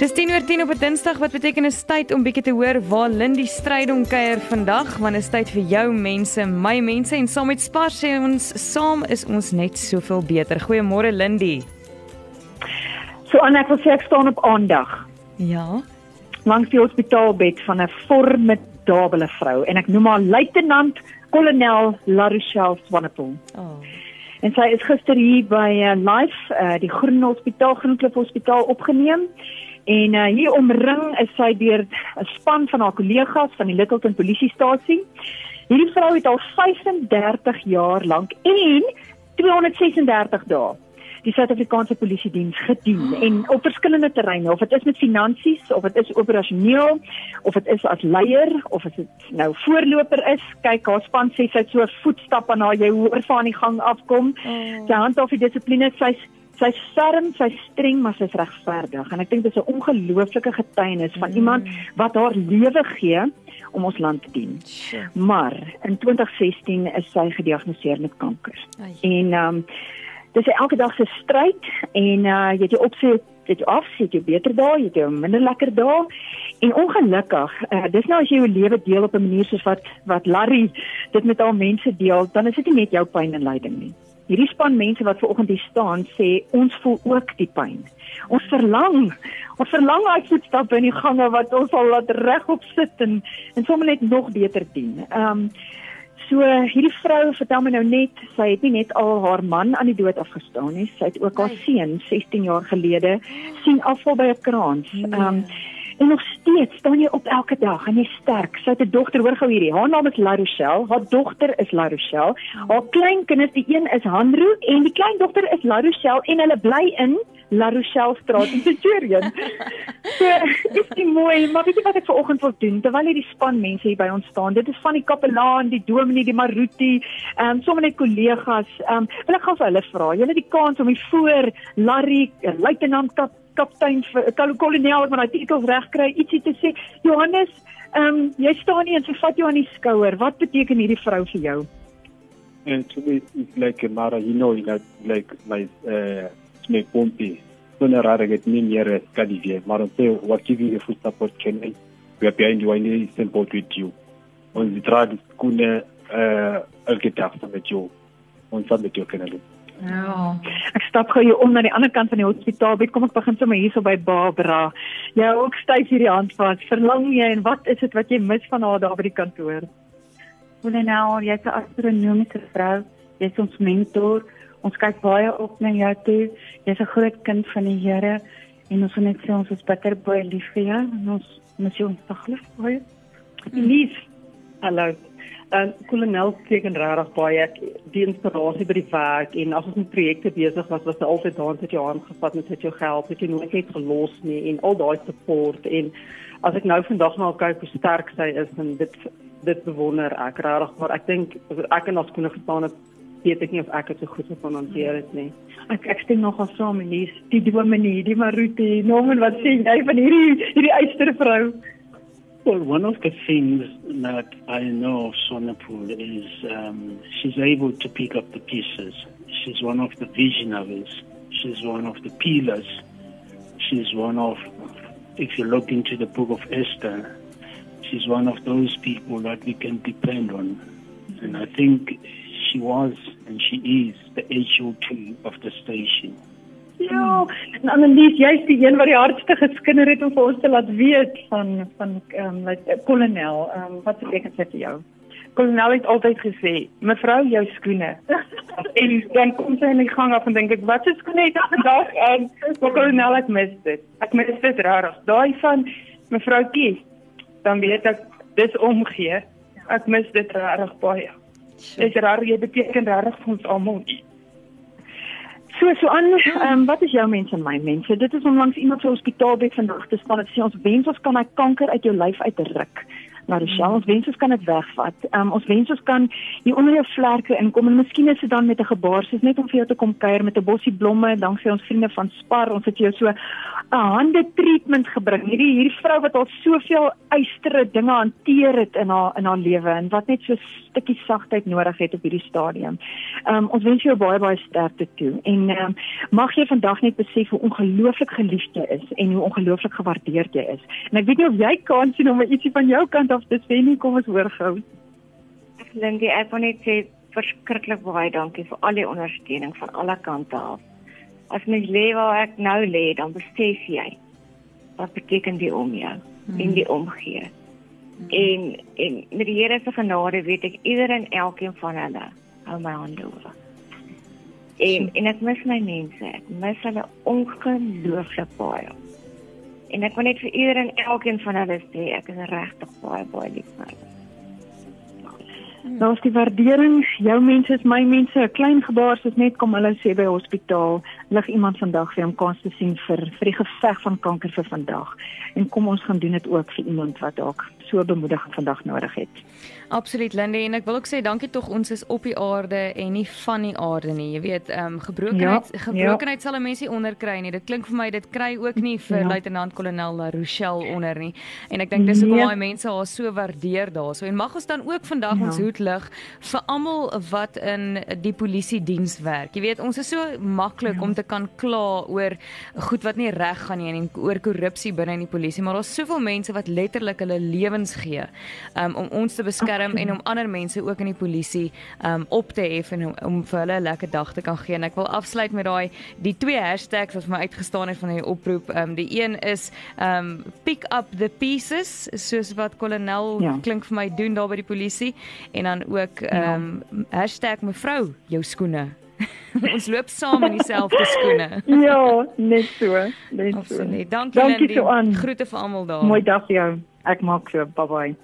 Dis 10 oor 10 op 'n Dinsdag wat beteken is tyd om bietjie te hoor waar Lindy Strydom kuier vandag, want is tyd vir jou mense, my mense en saam met Spar sê ons saam is ons net soveel beter. Goeiemôre Lindy. So Anna, ek wil sê ek staan op aandag. Ja. Langs die hospitaalbed van 'n formidabele vrou en ek noem haar luitenant kolonel Larochelle Swanepoel. Oh. En sy is gister hier by uh, Life, uh, die Groen Hospitaal, Groenklip Hospitaal opgeneem. En uh, hier omring is sy deur 'n span van haar kollegas van die Littleton polisiestasie. Hierdie vrou het al 35 jaar lank en 236 dae die Suid-Afrikaanse Polisie diens gedien en op verskillende terreine of dit is met finansies of dit is operasioneel of dit is as leier of as dit nou voorloper is kyk haar span sê sy het so 'n voetstap aan haar jy hoor van die gang afkom Oh. sy handhaaf die dissipline sy's sy's ferm sy's streng maar sy's regverdig en ek dink dit is 'n ongelooflike getuienis van Mm. iemand wat haar lewe gee om ons land te dien Sjoe. maar in 2016 is sy gediagnoseer met kanker Ai. En ehm um, dis elke dag se stryd en uh jy het jou opsie dit af, jy het jou beter dae, jy het jou minder lekker dae. En ongelukkig, uh, dis nou as jy jou lewe deel op 'n manier soos wat wat Larry dit met al mense deel, dan is dit nie net jou pyn en lyding nie. Hierdie span mense wat ver oggend hier staan sê ons voel ook die pyn. Ons verlang, ons verlang daai voetstappe in die gange wat ons al laat regop sit en en sommer net nog beter dien. Ehm um, So hierdie vrou vertel my nou net, sy het nie net al haar man aan die dood afgestaan nie, sy het ook haar Ai. seun 16 jaar gelede sien afval by 'n kraans. Nee. Ehm um, en nog steeds staan jy op elke dag en jy sterk. Sy het 'n dogter, hoor gou hierdie. Haar naam is La Rochelle, haar dogter is La Rochelle. Haar kleinkinders, die een is Hanro en die kleindogter is La Rochelle en hulle bly in La Rochelle straat in Pretoria. So, dis die mooi, maar weet jy wat ek vanoggend wil doen terwyl hierdie span mense hier by ons staan. Dit is van die kapelaan, die dominee, die maruti, ehm um, sommer net kollegas. Ehm um, wil ek gou vir hulle vra. Julle die kans om hier voor Larry, eh, luitenant kap, kaptein vir kol- kolonel met daai titels reg kry, ietsie te sê. Johannes, ehm um, jy staan nie en sy vat jou aan die skouer. Wat beteken hierdie vrou vir jou? And to me, it's like a Mara, you know, like, like my, uh, my pompi. Sona rara get me near Scandinavia. Mara say, what give you the full support can I? We are behind you, I need to support with you. On the trad, skune, uh, I'll get after with you. On Sunday, you can do. Ja. Ek stap gou hier om na die ander kant van die hospitaal. Bid, kom ek begin sommer hierso by Barbara. Jy hou ook styf hierdie hand vas. Verlang jy en wat is dit wat jy mis van haar daar by die kantoor? Kolonel, jy's 'n astronomiese vrou. Jy's ons mentor. Ons kyk baie op na jou toe. Jy's 'n groot kind van die Here en ons wil net sê ons is bitter baie lief vir jou en ons mis jou ontsaglik baie. Lief. Hallo. Ehm kolonel teken regtig baie die inspirasie by die werk en as ons met projekte besig was was hy altyd daar met jou hand gevat en het jou gehelp, het jy nooit net gelos nie en al daai support en as ek nou vandag na haar kyk hoe sterk sy is en dit dit bewonder ek regtig maar ek dink ek in haar skoene gestaan het weet ek nie of ek dit so goed kon hanteer het nie. Ek ek stem nogal saam met Lies. Die dominee, die Maruti, Norman, wat sê jy van hierdie hierdie eystervrou? Well, one of the things that I know of Sonapool is um, she's able to pick up the pieces. She's one of the visionaries. She's one of the pillars. She's one of, if you look into the book of Esther, she's one of those people that we can depend on. And I think she was and she is the HO2 of the station. Ja, en Annelies, jy's die een wat die hardste geskinder het om vir ons te laat weet van van ehm um, like, kolonel. Ehm um, wat beteken dit vir jou? Kolonel het altyd gesê, "Mevrou, jou skoene." en dan kom sy in die gang af en dink ek, "Wat se skoene het ek vandag aan?" Maar kolonel ek mis dit. Ek mis dit rarig. Daai van mevroukie, dan weet ek dis omgee. Ek mis dit rarig baie. Dis rarig, jy beteken rarig vir ons almal. So so aan, um, wat is jou mense en my mense? Dit is om langs iemand se hospitaalbed vandag te staan en sê ons wens ons kan hy kanker uit jou lyf uitruk. La Rochelle. Ons wens ons kan dit wegvat. Um, ons wens ons kan hier onder jou vlerke inkom en miskien is dit dan met 'n gebaar, soos net om vir jou te kom kuier met 'n bossie blomme, danksy ons vriende van Spar. Ons het jou so 'n hande treatment gebring. Hierdie hierdie vrou wat al soveel eistere dinge hanteer het in haar in haar lewe en wat net so 'n stukkie sagtheid nodig het op hierdie stadium. Um, ons wens jou baie baie sterkte toe en um, mag jy vandag net besef hoe ongelooflik geliefd jy is en hoe ongelooflik gewaardeerd jy is. En ek weet nie of jy kan sien om ietsie van jou kant af te sê nie, kom ons hoor gou. Lindy, ek wil net sê verskriklik baie dankie vir al die ondersteuning van alle kante af. As mens lê waar ek nou lê, dan besef jy wat beteken die om jou hmm. en die omgee. Hmm. En en met die Here se genade weet ek ieder en elkeen van hulle hou my hande oor. En en ek mis my mense. Ek mis hulle ongelooflik baie. En ek wil net vir ieder en elkeen van hulle sê ek is regtig baie baie lief vir hulle. Nou is die waardering, jou mense is my mense, 'n klein gebaar soos net kom hulle sê by hospitaal, lig iemand vandag vir hom kans te sien vir vir die geveg van kanker vir vandag. En kom ons gaan doen dit ook vir iemand wat dalk so bemoediging vandag nodig het. Absoluut Linde en ek wil ook sê dankie tog ons is op die aarde en nie van die aarde nie. Jy weet, ehm um, gebrokenheid ja, gebrokenheid ja. sal 'n mens nie onderkry nie. Dit klink vir my dit kry ook nie vir ja. luitenant kolonel La Rochelle onder nie. En ek dink dis hoekom nee. daai mense haar so waardeer daarso. En mag ons dan ook vandag ja. ons hoed lig vir almal wat in die polisie diens werk. Jy weet, ons is so maklik ja. om te kan kla oor goed wat nie reg gaan nie en oor korrupsie binne in die polisie, maar daar's soveel mense wat letterlik hulle lewens gee um, om ons te beskerm beskerm en om ander mense ook in die polisie um op te hef en om, om vir hulle 'n lekker dag te kan gee. En ek wil afsluit met daai die twee hashtags wat vir my uitgestaan het van die oproep. Um die een is um pick up the pieces soos wat kolonel ja. klink vir my doen daar by die polisie en dan ook um ja. #mevrou jou skoene. ons loop saam in dieselfde skoene. ja, net so, net Absoluut. so. Dankie, Dankie Lindy. Groete vir almal daar. Mooi dag vir jou. Ek maak so. Bye bye.